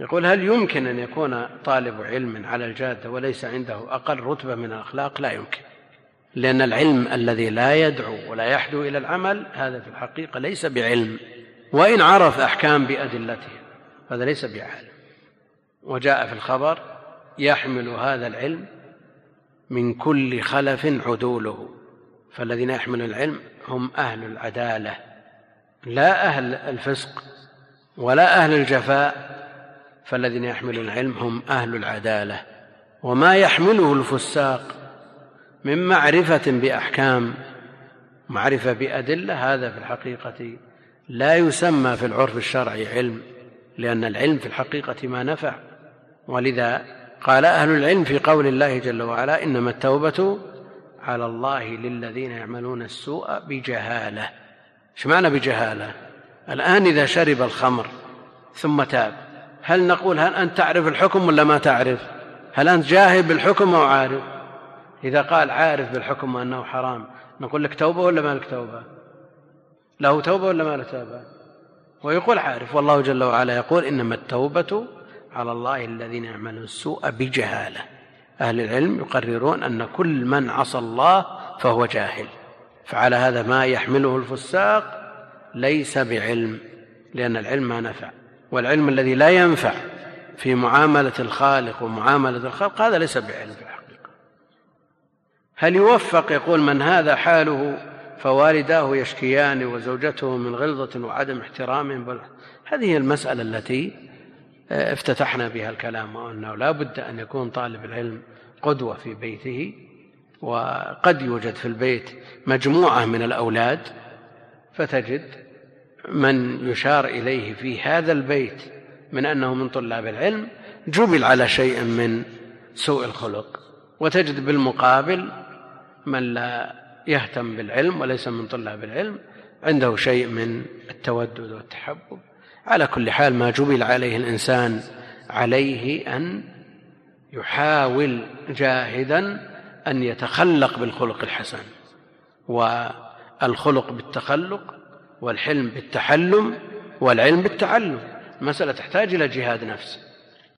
يقول هل يمكن أن يكون طالب علم على الجادة وليس عنده أقل رتبة من الأخلاق؟ لا يمكن. لأن العلم الذي لا يدعو ولا يحدو إلى العمل هذا في الحقيقة ليس بعلم. وإن عرف أحكام بأدلته هذا ليس بعالم وجاء في الخبر يحمل هذا العلم من كل خلف عدوله. فالذين يحملون العلم هم أهل العدالة لا أهل الفسق ولا أهل الجفاء. فالذين يحملون العلم هم أهل العدالة وما يحمله الفساق من معرفة بأحكام. معرفة بأدلة هذا في الحقيقة لا يسمى في العرف الشرعي علم لأن العلم في الحقيقة ما نفع. ولذا قال أهل العلم في قول الله جل وعلا إنما التوبة على الله للذين يعملون السوء بجهالة. إيش معنى بجهالة؟ الآن إذا شرب الخمر ثم تاب هل نقول هل أنت تعرف الحكم ولا ما تعرف؟ هل أنت جاهل بالحكم أو عارف؟ إذا قال عارف بالحكم وأنه حرام نقول لك توبة ولا ما لك توبة؟ له توبة ولا ما له توبة؟ ويقول عارف والله جل وعلا يقول إنما التوبة على الله الذين يعملون السوء بجهالة. أهل العلم يقررون أن كل من عصى الله فهو جاهل. فعلى هذا ما يحمله الفساق ليس بعلم لأن العلم ما نفع. والعلم الذي لا ينفع في معاملة الخالق ومعاملة الخلق هذا ليس بعلم في الحقيقة. هل يوفق يقول من هذا حاله فوالداه يشكيان وزوجته من غلظة وعدم احترام؟ هذه المسألة التي آه، افتتحنا بها الكلام وأنه لا بد أن يكون طالب العلم قدوة في بيته وقد يوجد في البيت مجموعة من الأولاد فتجد من يشار إليه في هذا البيت من أنه من طلاب العلم جبل على شيء من سوء الخلق وتجد بالمقابل من لا يهتم بالعلم وليس من طلاب العلم عنده شيء من التودد والتحبب. على كل حال ما جبل عليه الإنسان عليه أن يحاول جاهدا أن يتخلق بالخلق الحسن والخلق بالتخلق والحلم بالتحلم والعلم بالتعلم. المسألة تحتاج إلى جهاد نفس.